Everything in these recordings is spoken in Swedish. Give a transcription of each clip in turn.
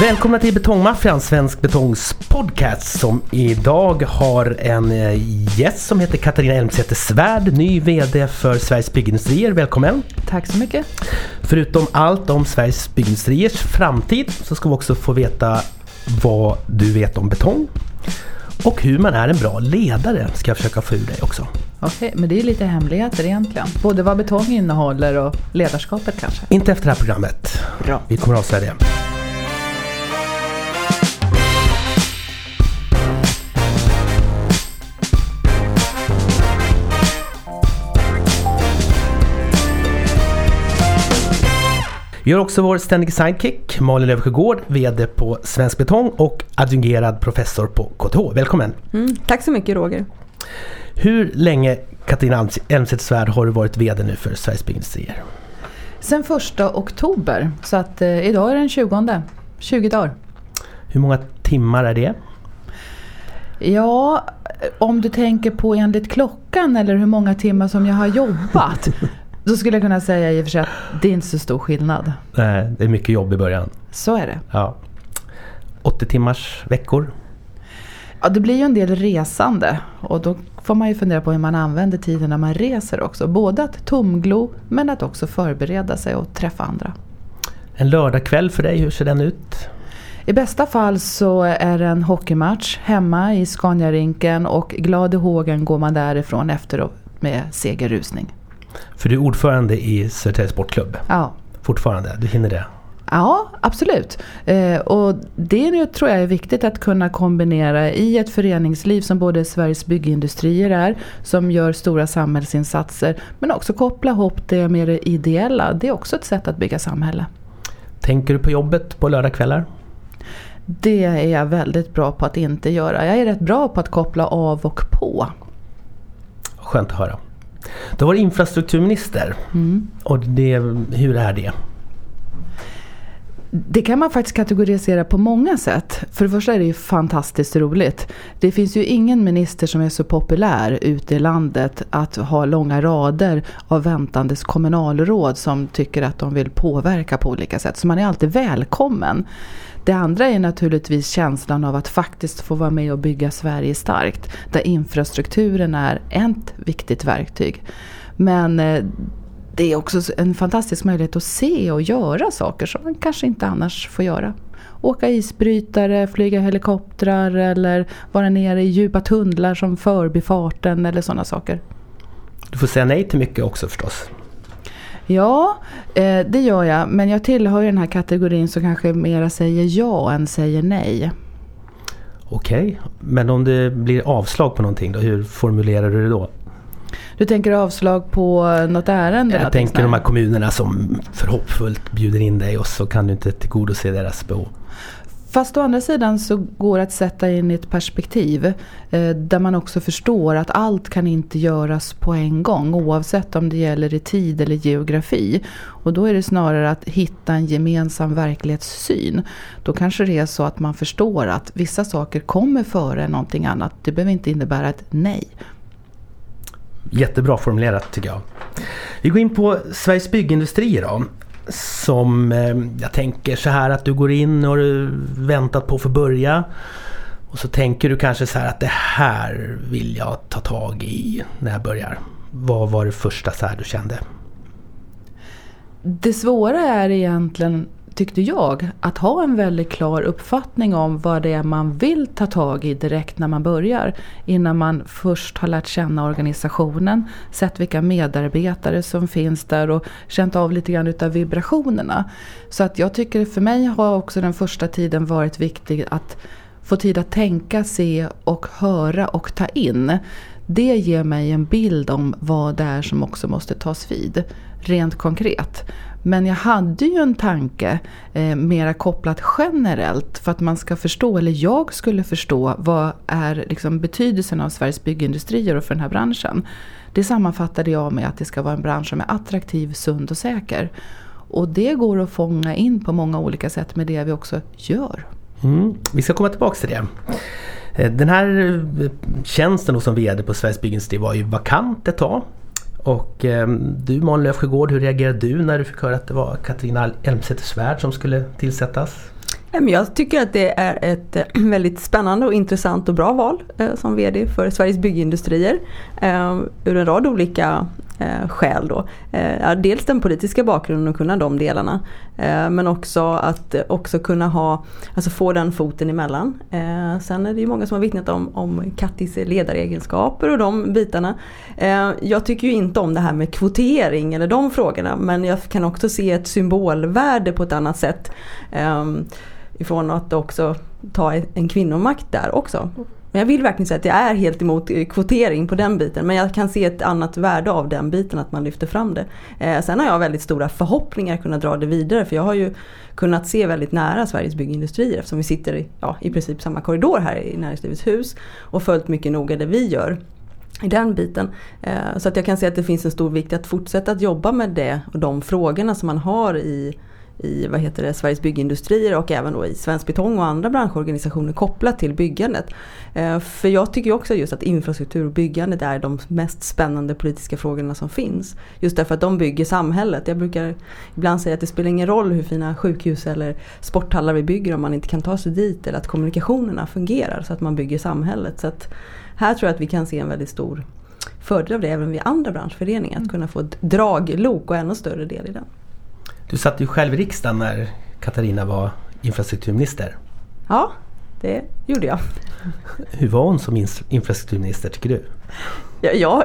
Välkomna till Betongmaffian, Svensk Betongs podcast som idag har en eh, gäst som heter Katarina Elmsäter Svärd, ny VD för Sveriges Byggindustrier. Välkommen! Tack så mycket! Förutom allt om Sveriges Byggindustriers framtid så ska vi också få veta vad du vet om betong. Och hur man är en bra ledare ska jag försöka få ur dig också. Okej, men det är lite hemligheter egentligen. Både vad betong innehåller och ledarskapet kanske. Inte efter det här programmet. Bra. Vi kommer att avslöja det. Vi har också vår ständige sidekick Malin Löfsjögård, VD på Svensk Betong och adjungerad professor på KTH. Välkommen! Mm, tack så mycket Roger! Hur länge Katarina Elmsäter-Svärd har du varit VD nu för Sveriges Byggindustrier? Sen första oktober, så att eh, idag är den 20. 20 dagar. Hur många timmar är det? Ja, om du tänker på enligt klockan eller hur många timmar som jag har jobbat. Då skulle jag kunna säga i och för sig att det är inte så stor skillnad. Nej, det är mycket jobb i början. Så är det. Ja. 80 timmars veckor? Ja, det blir ju en del resande och då får man ju fundera på hur man använder tiden när man reser också. Både att tomglo men att också förbereda sig och träffa andra. En lördagkväll för dig, hur ser den ut? I bästa fall så är det en hockeymatch hemma i Scaniarinken och glad i hågen går man därifrån efteråt med segerrusning. För du är ordförande i Södertälje Sportklubb? Ja. Fortfarande? Du hinner det? Ja, absolut. Eh, och det nu tror jag är viktigt att kunna kombinera i ett föreningsliv som både Sveriges Byggindustrier är, som gör stora samhällsinsatser, men också koppla ihop det med det ideella. Det är också ett sätt att bygga samhälle. Tänker du på jobbet på lördagskvällar? Det är jag väldigt bra på att inte göra. Jag är rätt bra på att koppla av och på. Skönt att höra. Du har varit infrastrukturminister. Mm. Och det, hur är det? Det kan man faktiskt kategorisera på många sätt. För det första är det ju fantastiskt roligt. Det finns ju ingen minister som är så populär ute i landet att ha långa rader av väntandes kommunalråd som tycker att de vill påverka på olika sätt. Så man är alltid välkommen. Det andra är naturligtvis känslan av att faktiskt få vara med och bygga Sverige starkt. Där infrastrukturen är ett viktigt verktyg. Men eh, det är också en fantastisk möjlighet att se och göra saker som man kanske inte annars får göra. Åka isbrytare, flyga helikoptrar eller vara nere i djupa tunnlar som förbifarten eller sådana saker. Du får säga nej till mycket också förstås. Ja, eh, det gör jag. Men jag tillhör ju den här kategorin som kanske mera säger ja än säger nej. Okej, men om det blir avslag på någonting då, hur formulerar du det då? Du tänker avslag på något ärende? Jag tänker de här kommunerna som förhoppfullt bjuder in dig och så kan du inte tillgodose deras behov. Fast å andra sidan så går det att sätta in ett perspektiv eh, där man också förstår att allt kan inte göras på en gång oavsett om det gäller i tid eller geografi. Och då är det snarare att hitta en gemensam verklighetssyn. Då kanske det är så att man förstår att vissa saker kommer före någonting annat. Det behöver inte innebära ett nej. Jättebra formulerat tycker jag. Vi går in på Sveriges Byggindustrier då. Som eh, jag tänker så här att du går in och du väntat på att få börja. Och så tänker du kanske så här att det här vill jag ta tag i när jag börjar. Vad var det första så här du kände? Det svåra är egentligen tyckte jag, att ha en väldigt klar uppfattning om vad det är man vill ta tag i direkt när man börjar. Innan man först har lärt känna organisationen, sett vilka medarbetare som finns där och känt av lite grann utav vibrationerna. Så att jag tycker för mig har också den första tiden varit viktig att få tid att tänka, se och höra och ta in. Det ger mig en bild om vad det är som också måste tas vid, rent konkret. Men jag hade ju en tanke eh, mera kopplat generellt för att man ska förstå, eller jag skulle förstå, vad är liksom betydelsen av Sveriges byggindustrier och för den här branschen. Det sammanfattade jag med att det ska vara en bransch som är attraktiv, sund och säker. Och det går att fånga in på många olika sätt med det vi också gör. Mm, vi ska komma tillbaka till det. Eh, den här eh, tjänsten som VD på Sveriges Byggindustrier var ju vakant ett tag. Och eh, du Malin Löfsjögård, hur reagerade du när du fick höra att det var Katarina Elmsäter-Svärd som skulle tillsättas? Ehm, jag tycker att det är ett ehm, väldigt spännande och intressant och bra val eh, som VD för Sveriges Byggindustrier. Ehm, ur en rad olika Eh, skäl då. Eh, dels den politiska bakgrunden och kunna de delarna. Eh, men också att också kunna ha, alltså få den foten emellan. Sen är det ju många som har vittnat om, om Kattis ledaregenskaper och de bitarna. Jag tycker ju inte om det här med kvotering eller de frågorna men jag kan också se ett symbolvärde på ett annat sätt ehm, ifrån att också ta en kvinnomakt där också. Mm. Men jag vill verkligen säga att jag är helt emot eh, kvotering på den biten men jag kan se ett annat värde av den biten att man lyfter fram det. Eh, sen har jag väldigt stora förhoppningar att kunna dra det vidare för jag har ju kunnat se väldigt nära Sveriges byggindustrier eftersom vi sitter i ja, i princip samma korridor här i Näringslivets hus och följt mycket noga det vi gör i den biten. Eh, så att jag kan se att det finns en stor vikt att fortsätta att jobba med det och de frågorna som man har i i vad heter det, Sveriges byggindustrier och även då i Svensk Betong och andra branschorganisationer kopplat till byggandet. Eh, för jag tycker också just att infrastruktur och byggandet är de mest spännande politiska frågorna som finns. Just därför att de bygger samhället. Jag brukar ibland säga att det spelar ingen roll hur fina sjukhus eller sporthallar vi bygger om man inte kan ta sig dit eller att kommunikationerna fungerar så att man bygger samhället. Så att här tror jag att vi kan se en väldigt stor fördel av det även vid andra branschföreningar. Att kunna få ett draglok och ännu större del i den. Du satt ju själv i riksdagen när Katarina var infrastrukturminister. Ja, det gjorde jag. Hur var hon som infrastrukturminister tycker du? Ja, jag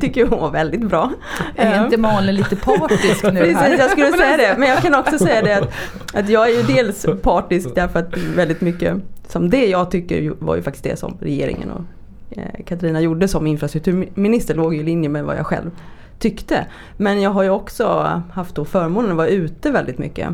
tycker hon var väldigt bra. Är inte Malin lite partisk nu Precis, här? jag skulle säga det. Men jag kan också säga det att, att jag är ju dels partisk därför att väldigt mycket som det jag tycker var ju faktiskt det som regeringen och eh, Katarina gjorde som infrastrukturminister låg i linje med vad jag själv tyckte. Men jag har ju också haft då förmånen att vara ute väldigt mycket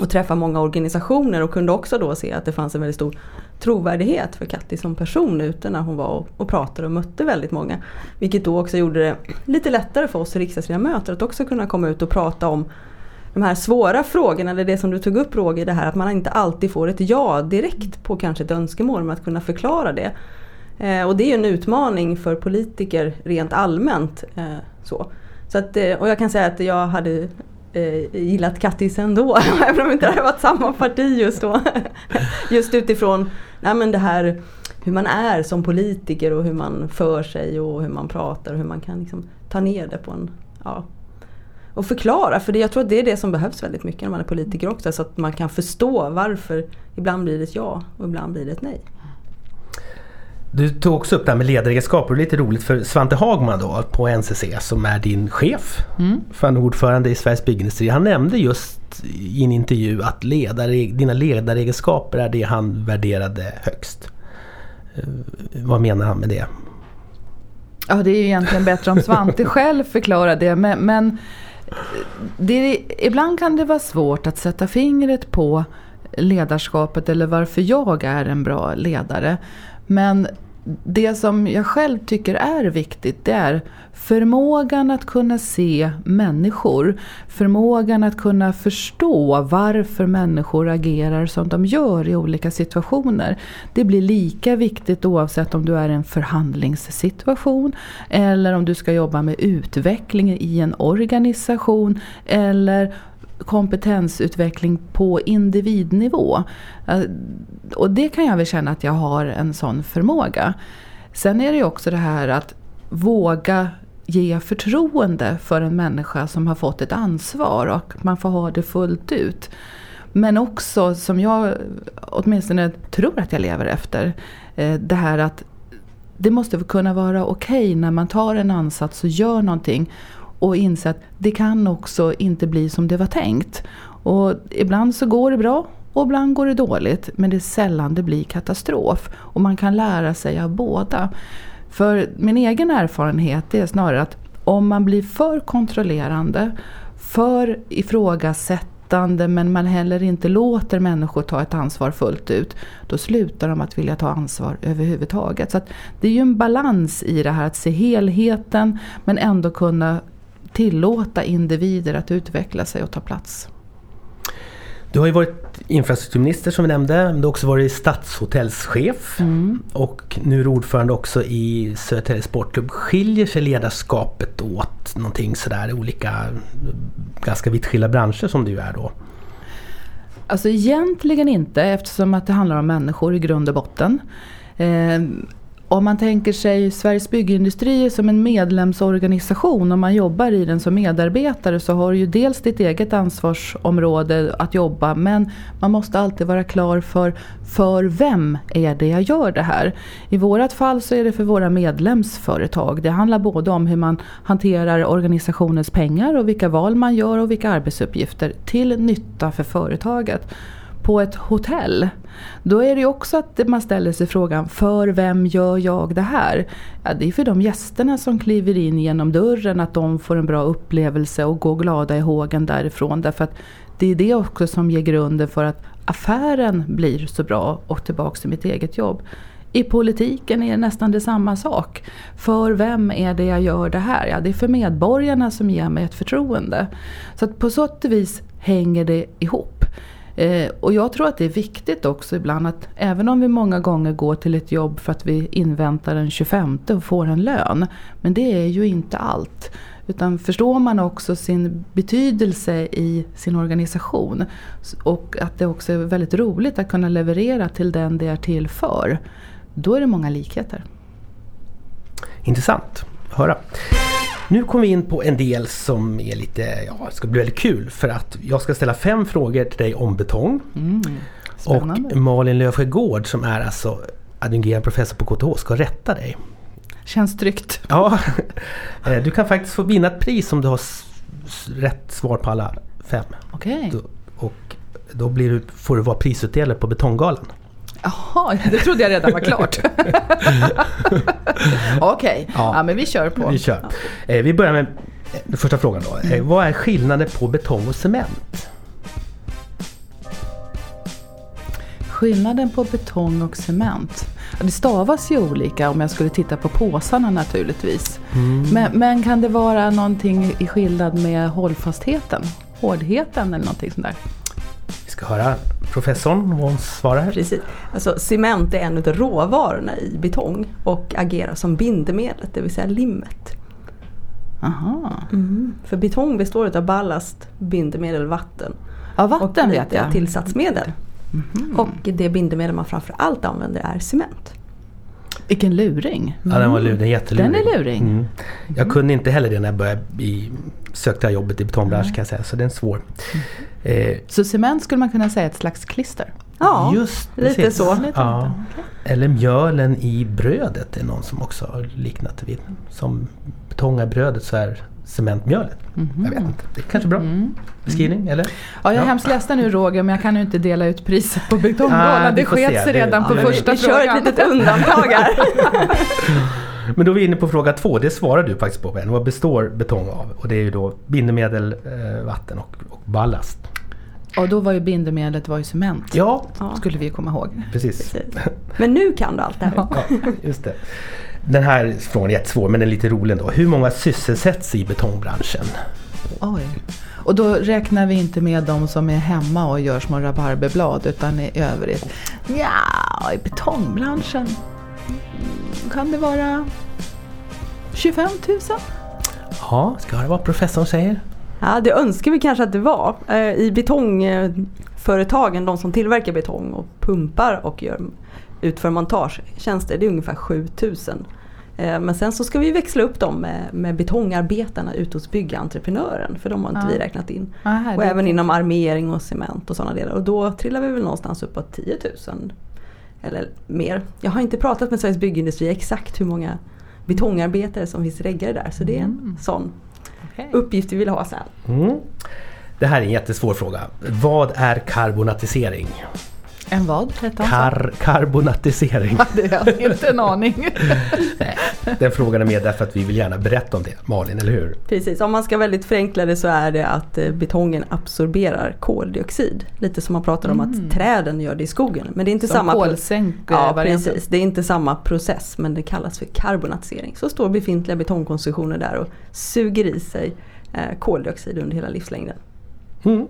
och träffa många organisationer och kunde också då se att det fanns en väldigt stor trovärdighet för Katti som person ute när hon var och, pratade och mötte väldigt många. Vilket då också gjorde det lite lättare för oss riksdagsledamöter att också kunna komma ut och prata om de här svåra frågorna, eller det som du tog upp Roger, det här att man inte alltid får ett ja direkt på kanske ett önskemål, men att kunna förklara det. Eh, och det är ju en utmaning för politiker rent allmänt. Eh, så. Så att, eh, och jag kan säga att jag hade eh, gillat Kattis ändå, även om det inte hade varit samma parti just då. just utifrån nej men det här hur man är som politiker och hur man för sig och hur man pratar och hur man kan liksom ta ner det på en ja, och förklara, för det, jag tror att det är det som behövs väldigt mycket när man är politiker också. Så att man kan förstå varför ibland blir det ett ja och ibland blir det ett nej. Du tog också upp det här med ledaregenskaper och lite roligt för Svante Hagman då på NCC som är din chef, mm. för ordförande i Sveriges Byggindustri. Han nämnde just i en intervju att ledare, dina ledaregenskaper är det han värderade högst. Eh, vad menar han med det? Ja det är ju egentligen bättre om Svante själv förklarar det men, men det, ibland kan det vara svårt att sätta fingret på ledarskapet eller varför jag är en bra ledare. Men det som jag själv tycker är viktigt det är förmågan att kunna se människor. Förmågan att kunna förstå varför människor agerar som de gör i olika situationer. Det blir lika viktigt oavsett om du är i en förhandlingssituation eller om du ska jobba med utveckling i en organisation eller kompetensutveckling på individnivå. Eh, och det kan jag väl känna att jag har en sån förmåga. Sen är det ju också det här att våga ge förtroende för en människa som har fått ett ansvar och man får ha det fullt ut. Men också som jag åtminstone tror att jag lever efter. Eh, det här att det måste kunna vara okej okay när man tar en ansats och gör någonting och inse att det kan också inte bli som det var tänkt. Och ibland så går det bra och ibland går det dåligt men det är sällan det blir katastrof. Och man kan lära sig av båda. För min egen erfarenhet är snarare att om man blir för kontrollerande, för ifrågasättande men man heller inte låter människor ta ett ansvar fullt ut, då slutar de att vilja ta ansvar överhuvudtaget. Så det är ju en balans i det här att se helheten men ändå kunna tillåta individer att utveckla sig och ta plats. Du har ju varit infrastrukturminister som vi nämnde. Du har också varit stadshotellschef mm. och nu är du ordförande också i Södertälje Sportklubb. Skiljer sig ledarskapet åt någonting sådär i olika ganska vitt skilda branscher som du är då? Alltså egentligen inte eftersom att det handlar om människor i grund och botten. Om man tänker sig Sveriges Byggindustrier som en medlemsorganisation och man jobbar i den som medarbetare så har du ju dels ditt eget ansvarsområde att jobba men man måste alltid vara klar för för vem är det jag gör det här? I vårat fall så är det för våra medlemsföretag. Det handlar både om hur man hanterar organisationens pengar och vilka val man gör och vilka arbetsuppgifter till nytta för företaget på ett hotell. Då är det ju också att man ställer sig frågan, för vem gör jag det här? Ja, det är för de gästerna som kliver in genom dörren, att de får en bra upplevelse och går glada i hågen därifrån. Därför att det är det också som ger grunden för att affären blir så bra och tillbaks till mitt eget jobb. I politiken är det nästan det samma sak. För vem är det jag gör det här? Ja, det är för medborgarna som ger mig ett förtroende. Så att på så vis hänger det ihop. Eh, och jag tror att det är viktigt också ibland att även om vi många gånger går till ett jobb för att vi inväntar den 25 och får en lön. Men det är ju inte allt. Utan förstår man också sin betydelse i sin organisation och att det också är väldigt roligt att kunna leverera till den det är till för. Då är det många likheter. Intressant att höra. Nu kommer vi in på en del som är lite, ja ska bli väldigt kul för att jag ska ställa fem frågor till dig om betong. Mm, och Malin Löfsjö Gård som är alltså adjungerad professor på KTH ska rätta dig. Känns tryggt. Ja, eh, du kan faktiskt få vinna ett pris om du har rätt svar på alla fem. Okej. Okay. Och då blir du, får du vara prisutdelare på Betonggalan. Jaha, det trodde jag redan var klart. Okej, okay. ja. ja. men vi kör på. Vi kör. Eh, vi börjar med den första frågan då. Eh, vad är skillnaden på betong och cement? Skillnaden på betong och cement? Det stavas ju olika om jag skulle titta på påsarna naturligtvis. Mm. Men, men, kan det vara någonting i skillnad med hållfastheten? Hårdheten eller någonting sånt där? Vi ska höra professorn vad hon svarar. Precis. Alltså, cement är en av råvarorna i betong och agerar som bindemedlet, det vill säga limmet. Aha. Mm. För betong består av ballast, bindemedel, vatten. Ja, vatten och vet jag. tillsatsmedel. Mm. Och det bindemedel man framförallt använder är cement. Vilken luring! Mm. Ja den var luring, den är jätteluring. Den är luring. Mm. Jag kunde inte heller det när jag började i, sökte jag jobbet i betongbranschen kan jag säga. Så den är svår. Mm. Eh, så cement skulle man kunna säga är ett slags klister? Ja, Just, lite precis. så. Ja. Okay. Eller mjölen i brödet är någon som också har liknat vid. Som betongar brödet så är cementmjölet. Mm -hmm. Jag vet inte, det är kanske bra mm. beskrivning eller? Ja, jag är ja. hemskt ledsen nu Roger men jag kan ju inte dela ut priset på Betonggården. Ah, det sket sig redan det, på ja, första vi, frågan. Vi kör ett litet undantag här. men då är vi inne på fråga två, det svarar du faktiskt på. Vad består betong av? Och det är ju då bindemedel, eh, vatten och, och ballast. Och då var ju bindemedlet var ju cement. Ja. Skulle vi komma ihåg. Precis. Precis. Men nu kan du allt det här. Ja, just det. Den här frågan är jättesvår men den är lite rolig ändå. Hur många sysselsätts i betongbranschen? Oj. Och då räknar vi inte med de som är hemma och gör små rabarberblad utan i övrigt. Ja, i betongbranschen kan det vara 25 000? Ja, ska det vara professorn säger? Ja, det önskar vi kanske att det var. Eh, I betongföretagen, de som tillverkar betong och pumpar och gör utför montagetjänster, det är ungefär 7000. Eh, men sen så ska vi växla upp dem med, med betongarbetarna ute hos byggentreprenören för de har inte ja. vi räknat in. Ja, och även inom armering och cement och sådana delar. Och då trillar vi väl någonstans uppåt 10 000 eller mer. Jag har inte pratat med Sveriges Byggindustri exakt hur många betongarbetare som finns reggare där så det är en mm. sån okay. uppgift vi vill ha sen. Mm. Det här är en jättesvår fråga. Vad är karbonatisering? En vad Kar karbonatisering. det har jag inte en aning. Nej, den frågan är med därför att vi vill gärna berätta om det. Malin, eller hur? Precis, om man ska väldigt förenkla det så är det att eh, betongen absorberar koldioxid. Lite som man pratar om mm. att träden gör det i skogen. Men det är inte som samma kolsänk Ja, precis. Det är inte samma process men det kallas för karbonatisering. Så står befintliga betongkonstruktioner där och suger i sig eh, koldioxid under hela livslängden. Mm.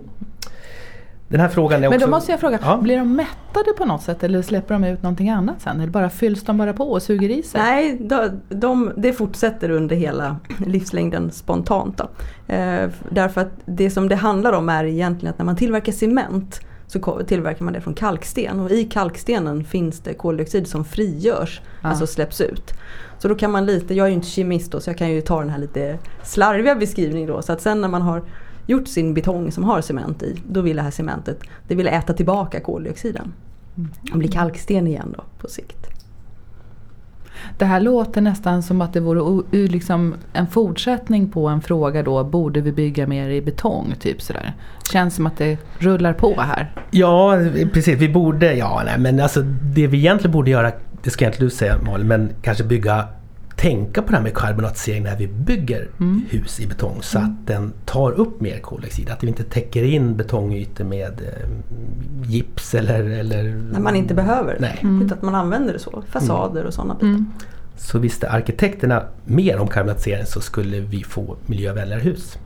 Den här frågan är också... Men då måste jag fråga, ja. blir de mättade på något sätt eller släpper de ut någonting annat sen? Eller bara fylls de bara på och suger i sig? Nej, de, de, det fortsätter under hela livslängden spontant. Då. Eh, därför att det som det handlar om är egentligen att när man tillverkar cement så tillverkar man det från kalksten och i kalkstenen finns det koldioxid som frigörs, Ja. alltså släpps ut. Så då kan man lite, jag är ju inte kemist då så jag kan ju ta den här lite slarviga beskrivningen då. Så att sen när man har gjort sin betong som har cement i, då vill det här cementet, det vill äta tillbaka koldioxiden. Och bli kalksten igen då på sikt. Det här låter nästan som att det vore liksom en fortsättning på en fråga då, borde vi bygga mer i betong? Typ sådär. Känns som att det rullar på här. Ja, precis. Vi borde, ja nej men alltså det vi egentligen borde göra, det ska inte du säga Malin, men kanske bygga tänka på det här med karbonatisering när vi bygger Mm. hus i betong så att den tar upp mer koldioxid. Att vi inte täcker in betongytor med eh, gips eller, eller... När man inte behöver. Nej. Utan att man använder det så. Fasader och sådana bitar. Mm. Så visste arkitekterna mer om karbonatisering så skulle vi få miljövänligare hus.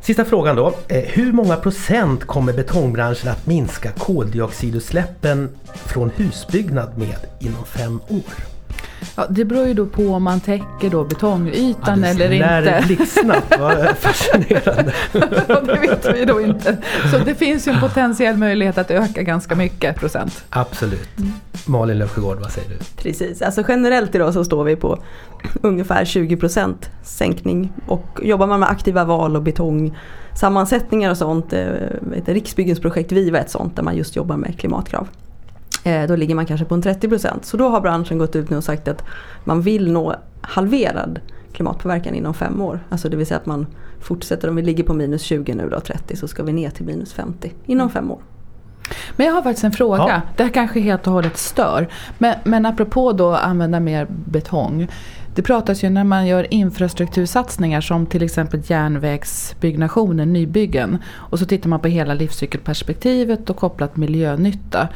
Sista frågan då. Eh, Hur många procent kommer betongbranschen att minska koldioxidutsläppen från husbyggnad med inom fem år? Ja, det beror ju då på om man täcker då betongytan eller lär inte. blixtsnabbt, vad fascinerande. Det vet vi då inte. Så det finns ju en potentiell möjlighet att öka ganska mycket procent. Absolut. Malin Löfsjögård, vad säger du? Precis, alltså generellt idag så står vi på ungefär 20% sänkning. Och jobbar man med aktiva val och betongsammansättningar och sånt, eh, Riksbyggens projekt Viva är ett sånt där man just jobbar med klimatkrav. Eh, Då ligger man kanske på en 30%. Så då har branschen gått ut nu och sagt att man vill nå halverad klimatpåverkan inom fem år. Alltså det vill säga att man fortsätter, om vi ligger på minus 20 nu då, 30, så ska vi ner till minus 50 inom fem år. Men jag har faktiskt en fråga. Ja. Det här kanske helt och hållet stör. Men, men apropå då använda mer betong. Det pratas ju när man gör infrastruktursatsningar som till exempel järnvägsbyggnationer, nybyggen. Och så tittar man på hela livscykelperspektivet och kopplat miljönytta.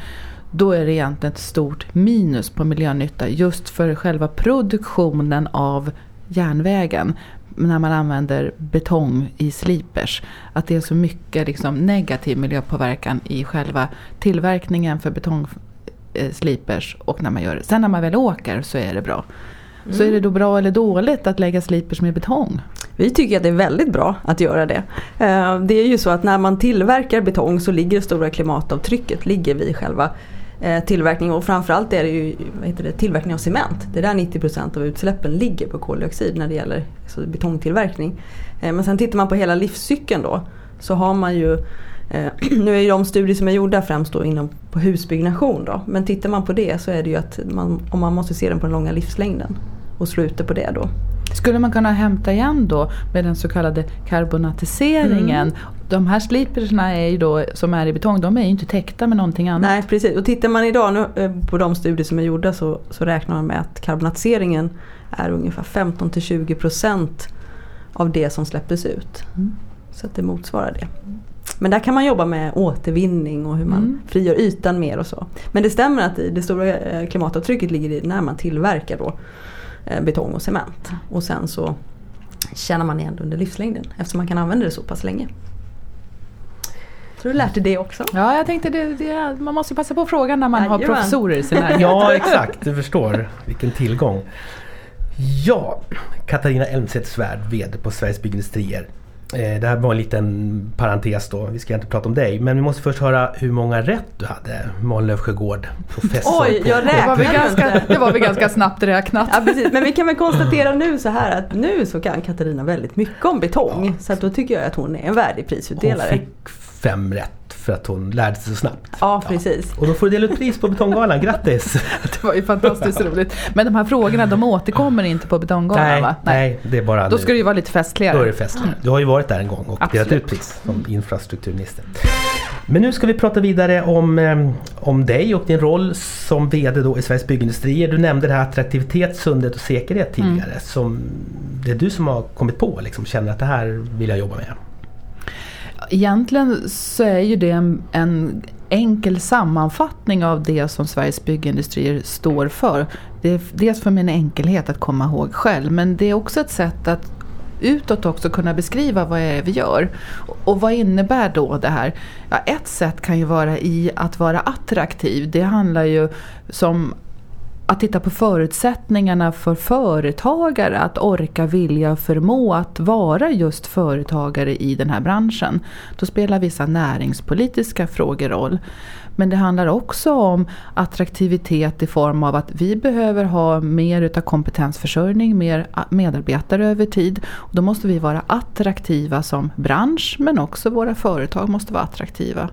Då är det egentligen ett stort minus på miljönytta just för själva produktionen av järnvägen när man använder betong i slipers. Att det är så mycket liksom negativ miljöpåverkan i själva tillverkningen för betongslipers och när man gör det. Sen när man väl åker så är det bra. Så är det då bra eller dåligt att lägga slipers med betong? Vi tycker att det är väldigt bra att göra det. Eh, Det är ju så att när man tillverkar betong så ligger det stora klimatavtrycket ligger vid själva Eh, tillverkning och framförallt är det ju vad heter det, tillverkning av cement. Det är där 90% av utsläppen ligger på koldioxid när det gäller alltså betongtillverkning. Eh, men sen tittar man på hela livscykeln då så har man ju eh, nu är ju de studier som är gjorda främst då inom på husbyggnation då. Men tittar man på det så är det ju att man, om man måste se den på den långa livslängden och slå ut det på det då. Skulle man kunna hämta igen då med den så kallade karbonatiseringen? De här slipersna är ju då, som är i betong, de är ju inte täckta med någonting annat. Nej precis och tittar man idag nu, eh, på de studier som är gjorda så, så räknar man med att karbonatiseringen är ungefär 15-20% av det som släpptes ut. Mm. Så att det motsvarar det. Men där kan man jobba med återvinning och hur man Mm. frigör ytan mer och så. Men det stämmer att det stora eh, klimatavtrycket ligger i när man tillverkar då betong och cement. Och sen så tjänar man igen under livslängden eftersom man kan använda det så pass länge. Så du lärde det också. Ja, jag tänkte det, det, man måste passa på frågan när man har Jajamän. professorer i sin närhet. Ja, exakt. Du förstår vilken tillgång. Ja, Katarina Elmsäter-Svärd, VD på Sveriges Byggindustrier. Eh, Det här var en liten parentes då, vi ska inte prata om dig. Men vi måste först höra hur många rätt du hade. Malin Löfsjögård, professor Oj, jag Det var, väl räknar ganska, det var väl ganska snabbt räknat. Ja, precis. Men vi kan väl konstatera nu så här att nu så kan Katarina väldigt mycket om betong. Så att då tycker jag att hon är en värdig Hon prisutdelare. fick fem rätt för att hon lärde sig så snabbt. Ja, precis. Och då får du dela ut pris på Betonggalan, grattis! Det var ju fantastiskt roligt. Men de här frågorna de återkommer inte på betonggalan nej, va? nej, det är bara Då nu. ska det ju vara lite Då är festligare. det fest. Du har ju varit där en gång och delat Absolut. ut pris som infrastrukturminister. Men nu ska vi prata vidare om, eh, om dig och din roll som VD då i Sveriges Byggindustrier. Du nämnde det här attraktivitet, sundhet och säkerhet tidigare. Som det är du som har kommit på liksom, känner att det här vill jag jobba med. Egentligen så är ju det en, en enkel sammanfattning av det som Sveriges byggindustrier står för. Det är dels för min enkelhet att komma ihåg själv men det är också ett sätt att utåt också kunna beskriva vad det är vi gör. Och vad innebär då det här? Ja, ett sätt kan ju vara i att vara attraktiv. Det handlar ju som att titta på förutsättningarna för företagare att orka, vilja och förmå att vara just företagare i den här branschen. Då spelar vissa näringspolitiska frågor roll. Men det handlar också om attraktivitet i form av att vi behöver ha mer utav kompetensförsörjning, mer medarbetare över tid. Och då måste vi vara attraktiva som bransch men också våra företag måste vara attraktiva.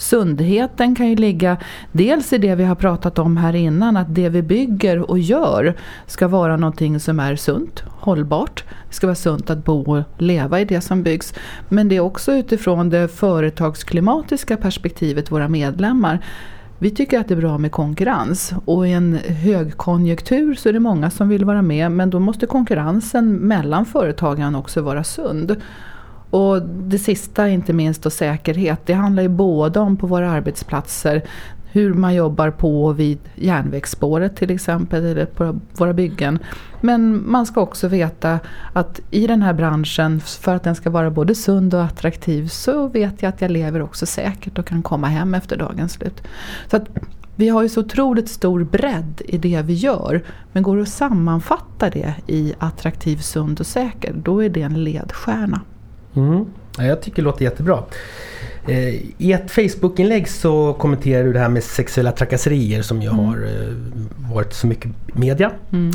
Sundheten kan ju ligga dels i det vi har pratat om här innan, att det vi bygger och gör ska vara någonting som är sunt, hållbart. Det ska vara sunt att bo och leva i det som byggs. Men det är också utifrån det företagsklimatiska perspektivet, våra medlemmar. Vi tycker att det är bra med konkurrens och i en högkonjunktur så är det många som vill vara med men då måste konkurrensen mellan företagen också vara sund. Och det sista, inte minst, och säkerhet. Det handlar ju både om på våra arbetsplatser hur man jobbar på vid järnvägsspåret till exempel, eller på våra byggen. Men man ska också veta att i den här branschen, för att den ska vara både sund och attraktiv, så vet jag att jag lever också säkert och kan komma hem efter dagens slut. Så att vi har ju så otroligt stor bredd i det vi gör. Men går det att sammanfatta det i attraktiv, sund och säker, då är det en ledstjärna. Mm. Ja, jag tycker det låter jättebra. Eh, I ett Facebook-inlägg så kommenterar du det här med sexuella trakasserier som ju mm. har eh, varit så mycket media. Mm.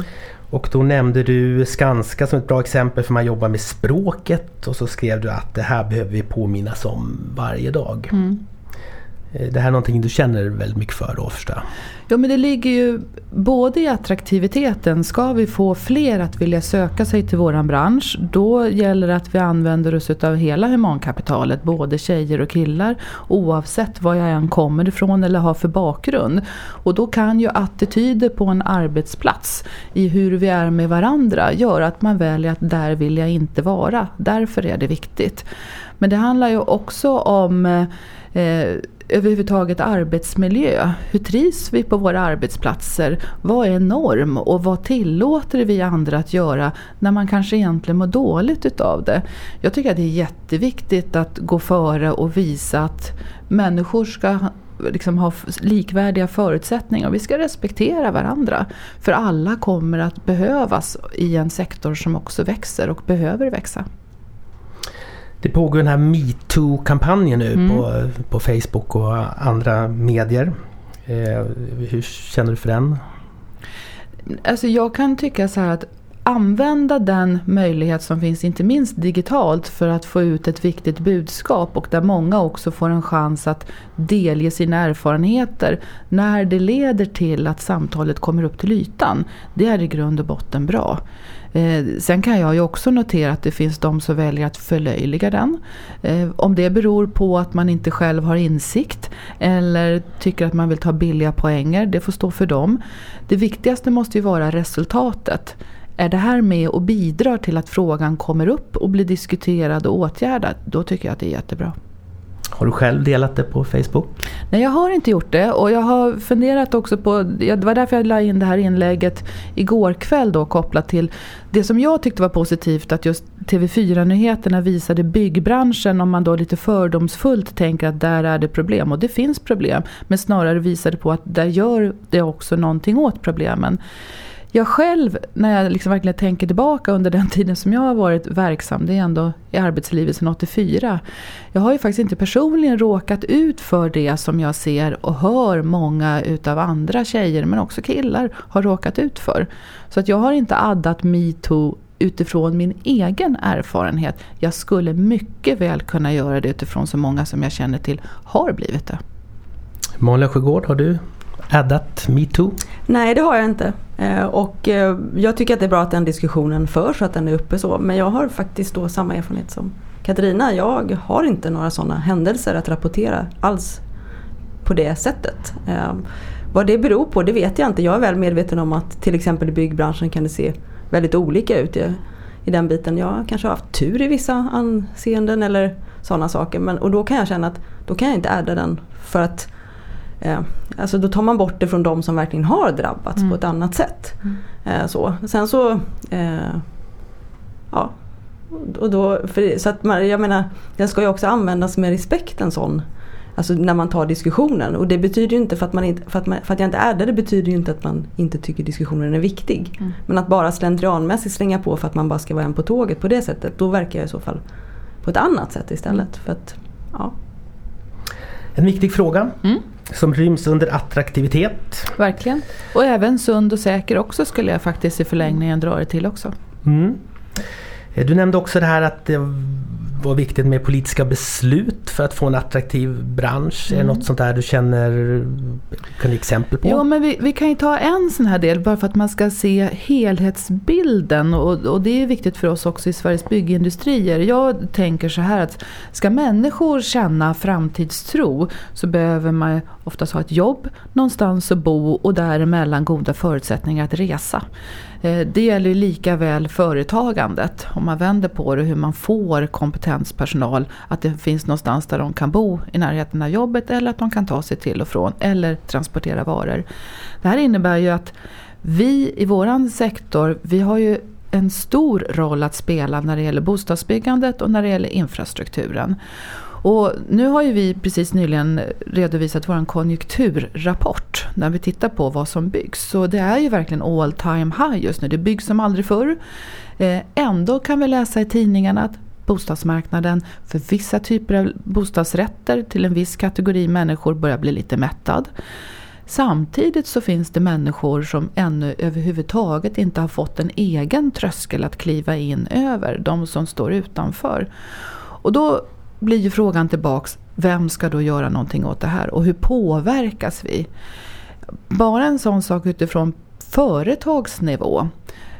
Och då nämnde du Skanska som ett bra exempel för man jobbar med språket och så skrev du att det här behöver vi påminnas om varje dag. Mm. Eh, det här är någonting du känner väldigt mycket för då förstår jag? Ja men det ligger ju både i attraktiviteten. Ska vi få fler att vilja söka sig till våran bransch då gäller det att vi använder oss av hela humankapitalet. Både tjejer och killar oavsett var jag än kommer ifrån eller har för bakgrund. Och då kan ju attityder på en arbetsplats i hur vi är med varandra göra att man väljer att där vill jag inte vara. Därför är det viktigt. Men det handlar ju också om eh, eh, överhuvudtaget arbetsmiljö. Hur trivs vi på våra arbetsplatser? Vad är norm och vad tillåter vi andra att göra när man kanske egentligen mår dåligt utav det? Jag tycker att det är jätteviktigt att gå före och visa att människor ska liksom ha likvärdiga förutsättningar. Vi ska respektera varandra. För alla kommer att behövas i en sektor som också växer och behöver växa. Det pågår den här metoo-kampanjen nu mm. på, på Facebook och andra medier. Eh, hur känner du för den? Alltså jag kan tycka så här att använda den möjlighet som finns, inte minst digitalt, för att få ut ett viktigt budskap och där många också får en chans att delge sina erfarenheter när det leder till att samtalet kommer upp till ytan. Det är i grund och botten bra. Eh, sen kan jag ju också notera att det finns de som väljer att förlöjliga den. Eh, om det beror på att man inte själv har insikt eller tycker att man vill ta billiga poänger, det får stå för dem. Det viktigaste måste ju vara resultatet. Är det här med och bidrar till att frågan kommer upp och blir diskuterad och åtgärdad, då tycker jag att det är jättebra. Har du själv delat det på Facebook? Nej, jag har inte gjort det. Och jag har funderat också på, det var därför jag la in det här inlägget igår kväll då kopplat till det som jag tyckte var positivt att just TV4-nyheterna visade byggbranschen om man då lite fördomsfullt tänker att där är det problem. Och det finns problem. Men snarare visade på att där gör det också någonting åt problemen. Jag själv, när jag liksom verkligen tänker tillbaka under den tiden som jag har varit verksam, det är ändå i arbetslivet sedan 84. Jag har ju faktiskt inte personligen råkat ut för det som jag ser och hör många utav andra tjejer, men också killar, har råkat ut för. Så att jag har inte addat metoo utifrån min egen erfarenhet. Jag skulle mycket väl kunna göra det utifrån så många som jag känner till har blivit det. Malin Sjögård, har du addat metoo? Nej det har jag inte. Eh, och eh, jag tycker att det är bra att den diskussionen förs och att den är uppe så. Men jag har faktiskt då samma erfarenhet som Katarina. Jag har inte några sådana händelser att rapportera alls på det sättet. Eh, vad det beror på det vet jag inte. Jag är väl medveten om att till exempel i byggbranschen kan det se väldigt olika ut i, i den biten. Jag kanske har haft tur i vissa anseenden eller sådana saker. Men, och då kan jag känna att då kan jag inte adda den för att alltså då tar man bort det från de som verkligen har drabbats mm. på ett annat sätt. Mm. Eh, så. Sen så eh, Ja och då, för, så att man, jag menar, den ska ju också användas med respekt en sån Alltså när man tar diskussionen. Och det betyder ju inte för att, man inte, för att, man, för att jag inte är där, det betyder ju inte att man inte tycker diskussionen är viktig. Mm. Men att bara slentrianmässigt slänga på för att man bara ska vara en på tåget på det sättet. Då verkar jag i så fall på ett annat sätt istället. Mm. För att, ja. En viktig fråga. Mm som ryms under attraktivitet. Verkligen. Och även sund och säker också skulle jag faktiskt i förlängningen dra det till också. Mm. Du nämnde också det här att det var viktigt med politiska beslut för att få en attraktiv bransch. Mm. Är det mm. något sånt där du känner, kan du exempel på? Jo men vi, vi, kan ju ta en sån här del bara för att man ska se helhetsbilden och, och det är viktigt för oss också i Sveriges byggindustrier. Jag tänker så här att ska människor känna framtidstro så behöver man oftast ha ett jobb, någonstans att bo och däremellan goda förutsättningar att resa. Eh, det gäller lika väl företagandet. Om man vänder på det, hur man får kompetenspersonal. Att det finns någonstans där de kan bo i närheten av jobbet eller att de kan ta sig till och från eller transportera varor. Det här innebär ju att vi i våran sektor, vi har ju en stor roll att spela när det gäller bostadsbyggandet och när det gäller infrastrukturen. Och nu har ju vi precis nyligen redovisat vår konjunkturrapport när vi tittar på vad som byggs. Så det är ju verkligen all time high just nu. Det byggs som aldrig förr. Eh, ändå kan vi läsa i tidningarna att bostadsmarknaden för vissa typer av bostadsrätter till en viss kategori människor börjar bli lite mättad. Samtidigt så finns det människor som ännu överhuvudtaget inte har fått en egen tröskel att kliva in över, de som står utanför. Och då blir ju frågan tillbaks, vem ska då göra någonting åt det här och hur påverkas vi? Bara en sån sak utifrån företagsnivå.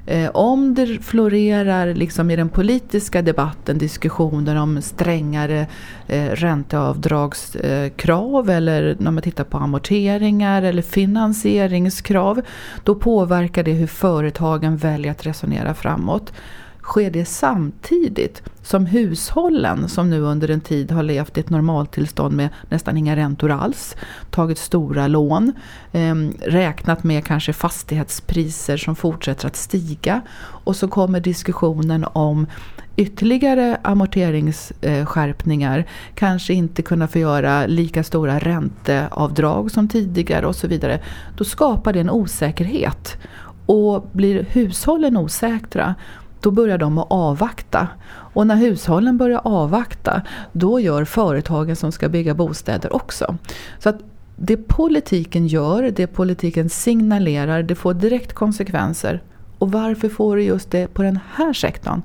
Eh, om det florerar liksom i den politiska debatten diskussioner om strängare eh, ränteavdragskrav eller när man tittar på amorteringar eller finansieringskrav. Då påverkar det hur företagen väljer att resonera framåt sker det samtidigt som hushållen som nu under en tid har levt i ett normaltillstånd med nästan inga räntor alls, tagit stora lån, eh, räknat med kanske fastighetspriser som fortsätter att stiga och så kommer diskussionen om ytterligare amorteringsskärpningar, kanske inte kunna få göra lika stora ränteavdrag som tidigare och så vidare. Då skapar det en osäkerhet. Och blir hushållen osäkra då börjar de att avvakta. Och när hushållen börjar avvakta, då gör företagen som ska bygga bostäder också. Så att det politiken gör, det politiken signalerar, det får direkt konsekvenser. Och varför får det just det på den här sektorn?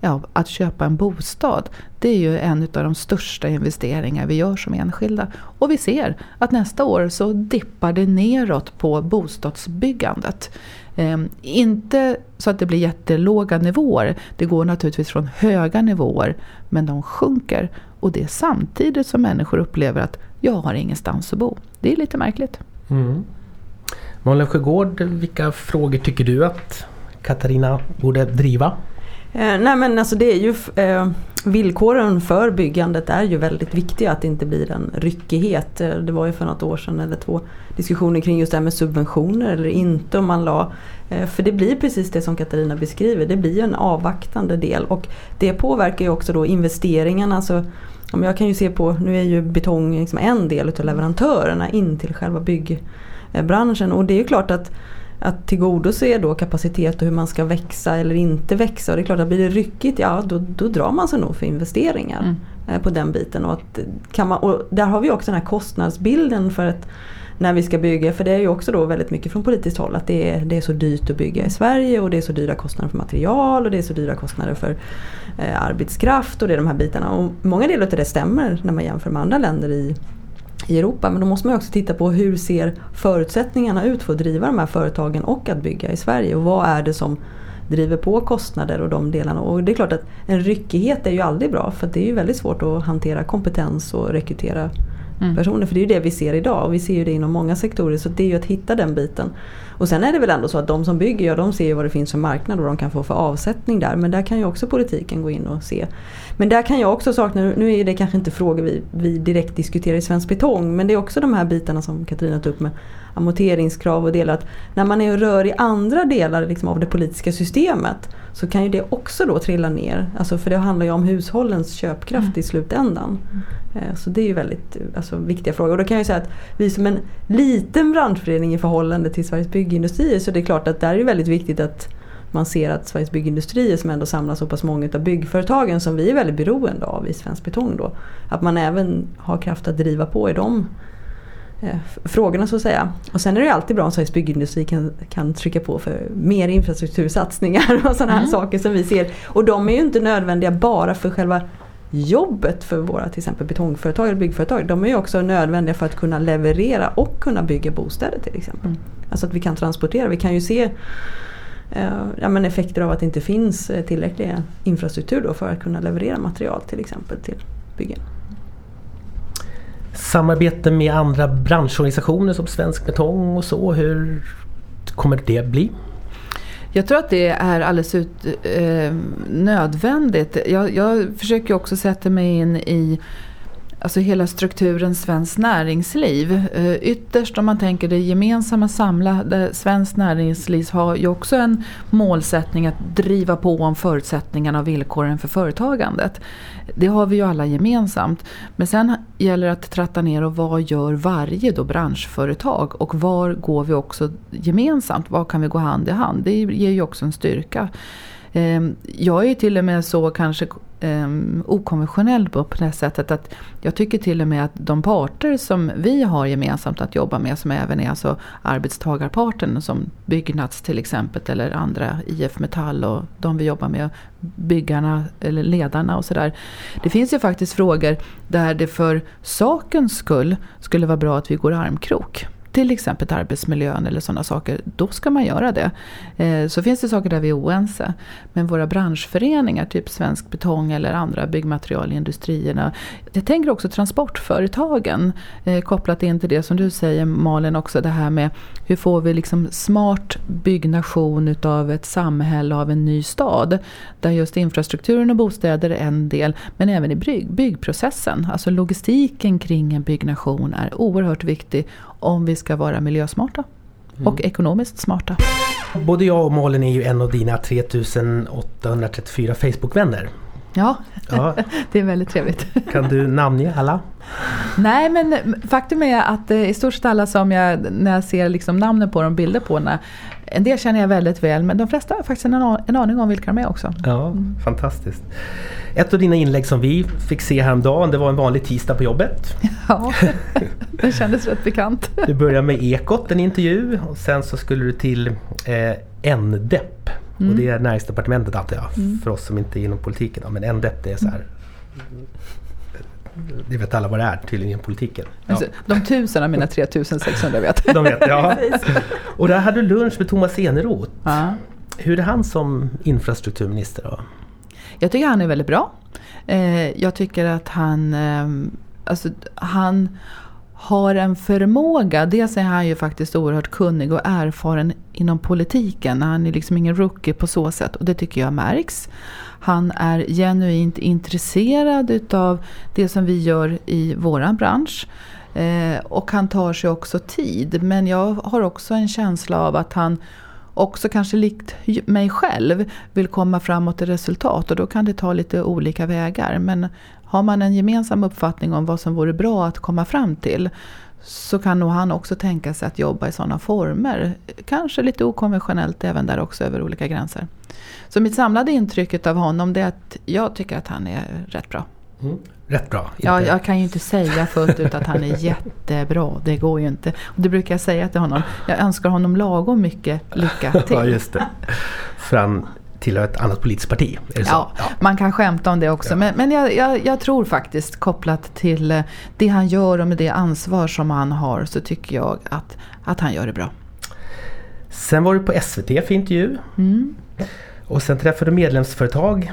Ja, att köpa en bostad, det är ju en av de största investeringar vi gör som enskilda. Och vi ser att nästa år så dippar det neråt på bostadsbyggandet. Eh, inte så att det blir jättelåga nivåer. Det går naturligtvis från höga nivåer men de sjunker. Och det är samtidigt som människor upplever att jag har ingenstans att bo. Det är lite märkligt. Mm. Malin Sjögård, vilka frågor tycker du att Katarina borde driva? Eh, nej men alltså det är ju eh, villkoren för byggandet är ju väldigt viktiga att det inte blir en ryckighet. Det var ju för något år sedan eller två diskussioner kring just det här med subventioner eller inte om man la. Eh, för det blir precis det som Katarina beskriver, det blir en avvaktande del och det påverkar ju också då investeringarna. Alltså, jag kan ju se på, nu är ju betong liksom en del av leverantörerna in till själva byggbranschen och det är ju klart att att tillgodose då kapacitet och hur man ska växa eller inte växa. Och det är klart att blir det ryckigt, ja då, då drar man sig nog för investeringar mm. Eh, på den biten. Och, att, kan man, och där har vi också den här kostnadsbilden för att när vi ska bygga, för det är ju också då väldigt mycket från politiskt håll att det är, det är så dyrt att bygga i Sverige och det är så dyra kostnader för material och det är så dyra kostnader för eh, arbetskraft och det är de här bitarna. Och många delar av det stämmer när man jämför med andra länder i i Europa. Men då måste man också titta på hur ser förutsättningarna ut för att driva de här företagen och att bygga i Sverige. Och vad är det som driver på kostnader och de delarna. Och det är klart att en ryckighet är ju aldrig bra för det är ju väldigt svårt att hantera kompetens och rekrytera mm. personer. För det är ju det vi ser idag och vi ser ju det inom många sektorer. Så det är ju att hitta den biten. Och sen är det väl ändå så att de som bygger, ja de ser ju vad det finns för marknad och de kan få för avsättning där. Men där kan ju också politiken gå in och se. Men där kan jag också sakna, nu är det kanske inte frågor vi, vi direkt diskuterar i Svensk Betong, men det är också de här bitarna som Katarina tog upp med amorteringskrav och delar. Att när man är och rör i andra delar liksom av det politiska systemet så kan ju det också då trilla ner. Alltså för det handlar ju om hushållens köpkraft mm. i slutändan. Mm. Så det är ju väldigt alltså, viktiga frågor. Och då kan jag ju säga att vi som en liten branschförening i förhållande till Sveriges Byggindustrier så det är klart att där är det väldigt viktigt att man ser att Sveriges Byggindustrier som ändå samlar så pass många av byggföretagen som vi är väldigt beroende av i Svensk Betong då. Att man även har kraft att driva på i de eh, frågorna så att säga. Och sen är det ju alltid bra om Sveriges Byggindustri kan, kan trycka på för mer infrastruktursatsningar och sådana här mm. saker som vi ser. Och de är ju inte nödvändiga bara för själva jobbet för våra till exempel betongföretag eller byggföretag. De är ju också nödvändiga för att kunna leverera och kunna bygga bostäder till exempel. Mm. Alltså att vi kan transportera. Vi kan ju se Eh, ja, men effekter av att det inte finns eh, tillräcklig infrastruktur då för att kunna leverera material till exempel till byggen. Samarbete med andra branschorganisationer som Svensk Betong och så, hur kommer det bli? Jag tror att det är alldeles ut, eh, nödvändigt. Jag, jag försöker också sätta mig in i alltså hela strukturen svenskt näringsliv. Eh, ytterst om man tänker det gemensamma samlade svenskt näringsliv har ju också en målsättning att driva på om förutsättningarna och villkoren för företagandet. Det har vi ju alla gemensamt. Men sen gäller det att tratta ner och vad gör varje då branschföretag och var går vi också gemensamt? Var kan vi gå hand i hand? Det ger ju också en styrka. Ehm, jag är till och med så kanske Ehm, um, okonventionell på det sättet att jag tycker till och med att de parter som vi har gemensamt att jobba med som även är alltså arbetstagarparten som Byggnads till exempel eller andra IF Metall och de vi jobbar med, byggarna eller ledarna och sådär. Det finns ju faktiskt frågor där det för sakens skull skulle vara bra att vi går armkrok till exempel arbetsmiljön eller sådana saker, då ska man göra det. Eh, så finns det saker där vi är oense. Men våra branschföreningar, typ Svensk Betong eller andra byggmaterialindustrierna. Jag tänker också transportföretagen, eh, kopplat in till det som du säger Malin också, det här med hur får vi liksom smart byggnation utav ett samhälle, av en ny stad. Där just infrastrukturen och bostäder är en del, men även i bygg, byggprocessen. Alltså logistiken kring en byggnation är oerhört viktig om vi ska vara miljösmarta mm. och ekonomiskt smarta. Både jag och Malin är ju en av dina 3834 Facebook-vänner. Ja, ja, det är väldigt trevligt. Kan du namnge alla? Nej men faktum är att eh, i stort sett alla som jag, när jag ser liksom namnen på dem, bilder på dem, en del känner jag väldigt väl men de flesta har faktiskt en, en aning om vilka de är också. Ja, mm. Fantastiskt. Ett av dina inlägg som vi fick se häromdagen det var en vanlig tisdag på jobbet. Ja, det kändes rätt bekant. Du började med Ekot, en intervju och sen så skulle du till eh, NDEP. Mm. Och det är näringsdepartementet antar jag, mm. för oss som inte är inom politiken. Då. Men NDEP det är så här det vet alla vad det är tydligen inom politiken. Ja. Alltså, de tusen av mina 3600 vet. De vet, ja. Och där hade du lunch med Thomas Eneroth. Ja. Hur är han som infrastrukturminister då? Jag tycker han är väldigt bra. Eh, jag tycker att han, ehm, alltså, han har en förmåga. Dels är han ju faktiskt oerhört kunnig och erfaren inom politiken. Han är liksom ingen rookie på så sätt och det tycker jag märks. Han är genuint intresserad utav det som vi gör i våran bransch. Eh, och han tar sig också tid. Men jag har också en känsla av att han också kanske likt mig själv vill komma framåt i resultat och då kan det ta lite olika vägar. Men har man en gemensam uppfattning om vad som vore bra att komma fram till så kan nog han också tänka sig att jobba i sådana former. Kanske lite okonventionellt även där också över olika gränser. Så mitt samlade intryck av honom är att jag tycker att han är rätt bra. Mm. Rätt bra. Inte. Ja, jag kan ju inte säga fullt ut att han är jättebra. Det går ju inte. Och det brukar jag säga till honom. Jag önskar honom lagom mycket lycka till. ja, just det. För han tillhör ett annat politiskt parti. Ja, ja, man kan skämta om det också. Ja. Men, men jag, jag, jag, tror faktiskt kopplat till eh, det han gör och med det ansvar som han har så tycker jag att, att han gör det bra. Sen var du på SVT för intervju. Mm. Och sen träffade du medlemsföretag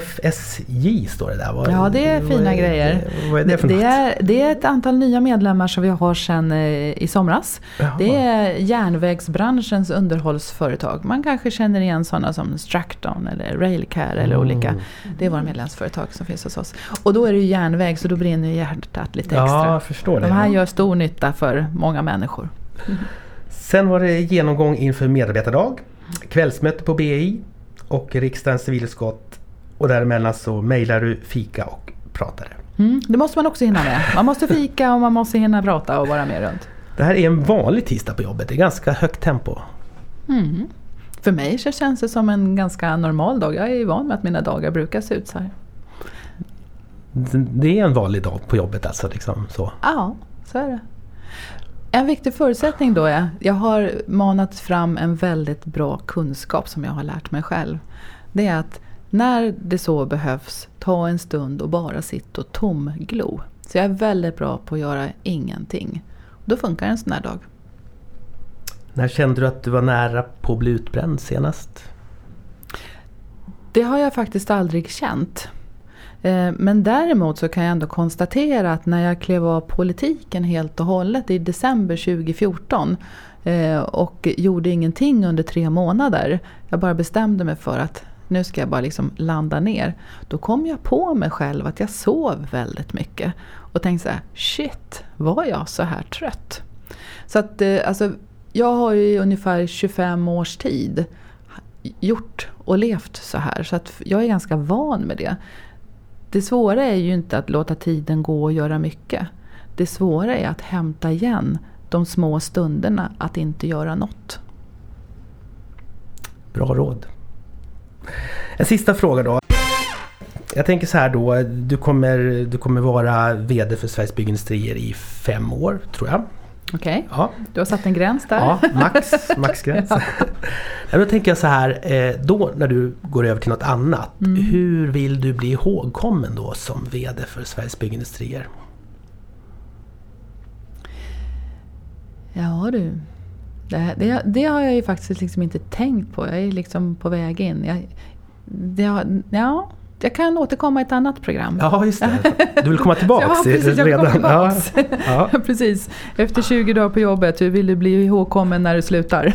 FSJ står det där. Vad, ja, det är fina vad, grejer. Vad är det för det, något? är, det är ett antal nya medlemmar som vi har sedan eh, i somras. Jaha. Det är järnvägsbranschens underhållsföretag. Man kanske känner igen sådana som Stracton eller Railcare eller mm. olika. Det är våra medlemsföretag som finns hos oss. Och då är det ju järnväg så då brinner hjärtat lite extra. Ja, förstår det. De här gör stor nytta för många människor. Sen var det genomgång inför medarbetardag, kvällsmöte på BI och riksdagens civilutskott. Och däremellan så mejlar du, fika och pratade. Mm, det måste man också hinna med. Man måste fika och man måste hinna prata och vara med runt. Det här är en vanlig tisdag på jobbet. Det är ganska högt tempo. Mm. För mig så känns det som en ganska normal dag. Jag är van med att mina dagar brukar se ut så här. Det är en vanlig dag på jobbet alltså? Liksom, så. Ja, så är det. En viktig förutsättning då är, jag har manat fram en väldigt bra kunskap som jag har lärt mig själv. Det är att när det så behövs, ta en stund och bara sitta och tomglo. Så jag är väldigt bra på att göra ingenting. Då funkar en sån här dag. När kände du att du var nära på att bli utbränd senast? Det har jag faktiskt aldrig känt. Eh, men däremot så kan jag ändå konstatera att när jag klev av politiken helt och hållet i december 2014 eh, och gjorde ingenting under tre månader. Jag bara bestämde mig för att nu ska jag bara liksom landa ner. Då kom jag på mig själv att jag sov väldigt mycket. Och tänkte så här, shit, var jag så här trött? Så att eh, alltså, jag har ju i ungefär 25 års tid gjort och levt så här. Så att jag är ganska van med det. Det svåra är ju inte att låta tiden gå och göra mycket. Det svåra är att hämta igen de små stunderna att inte göra något. Bra råd. En sista fråga då. Jag tänker så här då. Du kommer, du kommer vara VD för Sveriges Byggindustrier i fem år, tror jag. Okej, okay. ja. du har satt en gräns där. Ja, max, maxgräns. ja. då tänker jag så här, eh, då när du går över till något annat. Mm. Hur vill du bli ihågkommen då som VD för Sveriges Byggindustrier? Ja du, det, det, det, har jag ju faktiskt liksom inte tänkt på. Jag är liksom på väg in. Jag, det, ja, jag kan återkomma i ett annat program. Ja, just det. Du vill komma tillbaka ja, precis, jag redan? Tillbaks. Ja. ja. precis. Efter 20 dagar på jobbet, hur vill du bli ihågkommen när du slutar?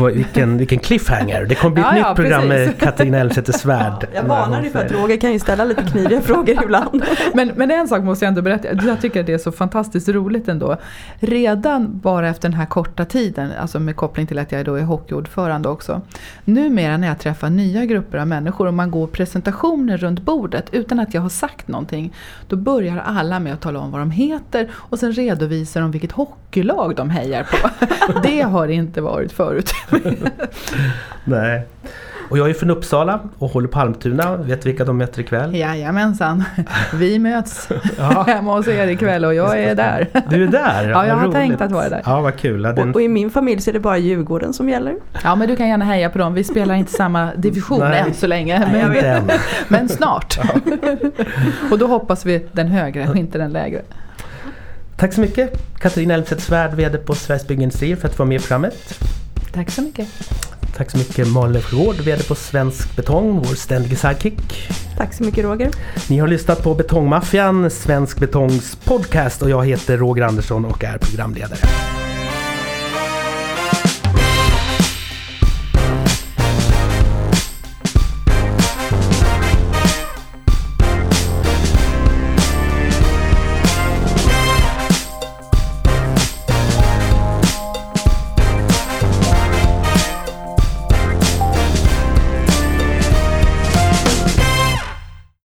vilken, vilken cliffhanger. Det kommer bli ett ja, nytt program precis. med Katarina Elmsäter-Svärd. jag varnar dig för att Roger kan ju ställa lite kniviga frågor ibland. men, men en sak måste jag ändå berätta. Jag tycker att det är så fantastiskt roligt ändå. Redan bara efter den här korta tiden, alltså med koppling till att jag då är hockeyordförande också. Numera när jag träffar nya grupper av människor och man går presentationer runt bordet utan att jag har sagt någonting. Då börjar alla med att tala om vad de heter och sen redovisar de vilket hockeylag de hejar på. Det har inte varit förut. Nej. Och jag är från Uppsala och håller på Almtuna. Vet du vilka de möter ikväll? Jajamensan. Vi möts ja. hemma hos er ikväll och jag är där. Du är där? Ja, jag har roligt. tänkt att vara där. Ja, vad kul. Och, och, i min familj så är det bara Djurgården som gäller. Ja, men du kan gärna heja på dem. Vi spelar inte samma division Nej. än så länge. Men, Nej, men snart. Ja. och då hoppas vi den högre och inte den lägre. Tack så mycket Katarina Elmstedt-Svärd, VD på Sveriges Byggindustrier för att du var med i programmet. Tack så mycket. Tack så mycket Malin Sjögård, VD på Svensk Betong, vår ständige sidekick. Tack så mycket Roger. Ni har lyssnat på Betongmaffian, Svensk Betongs podcast och jag heter Roger Andersson och är programledare.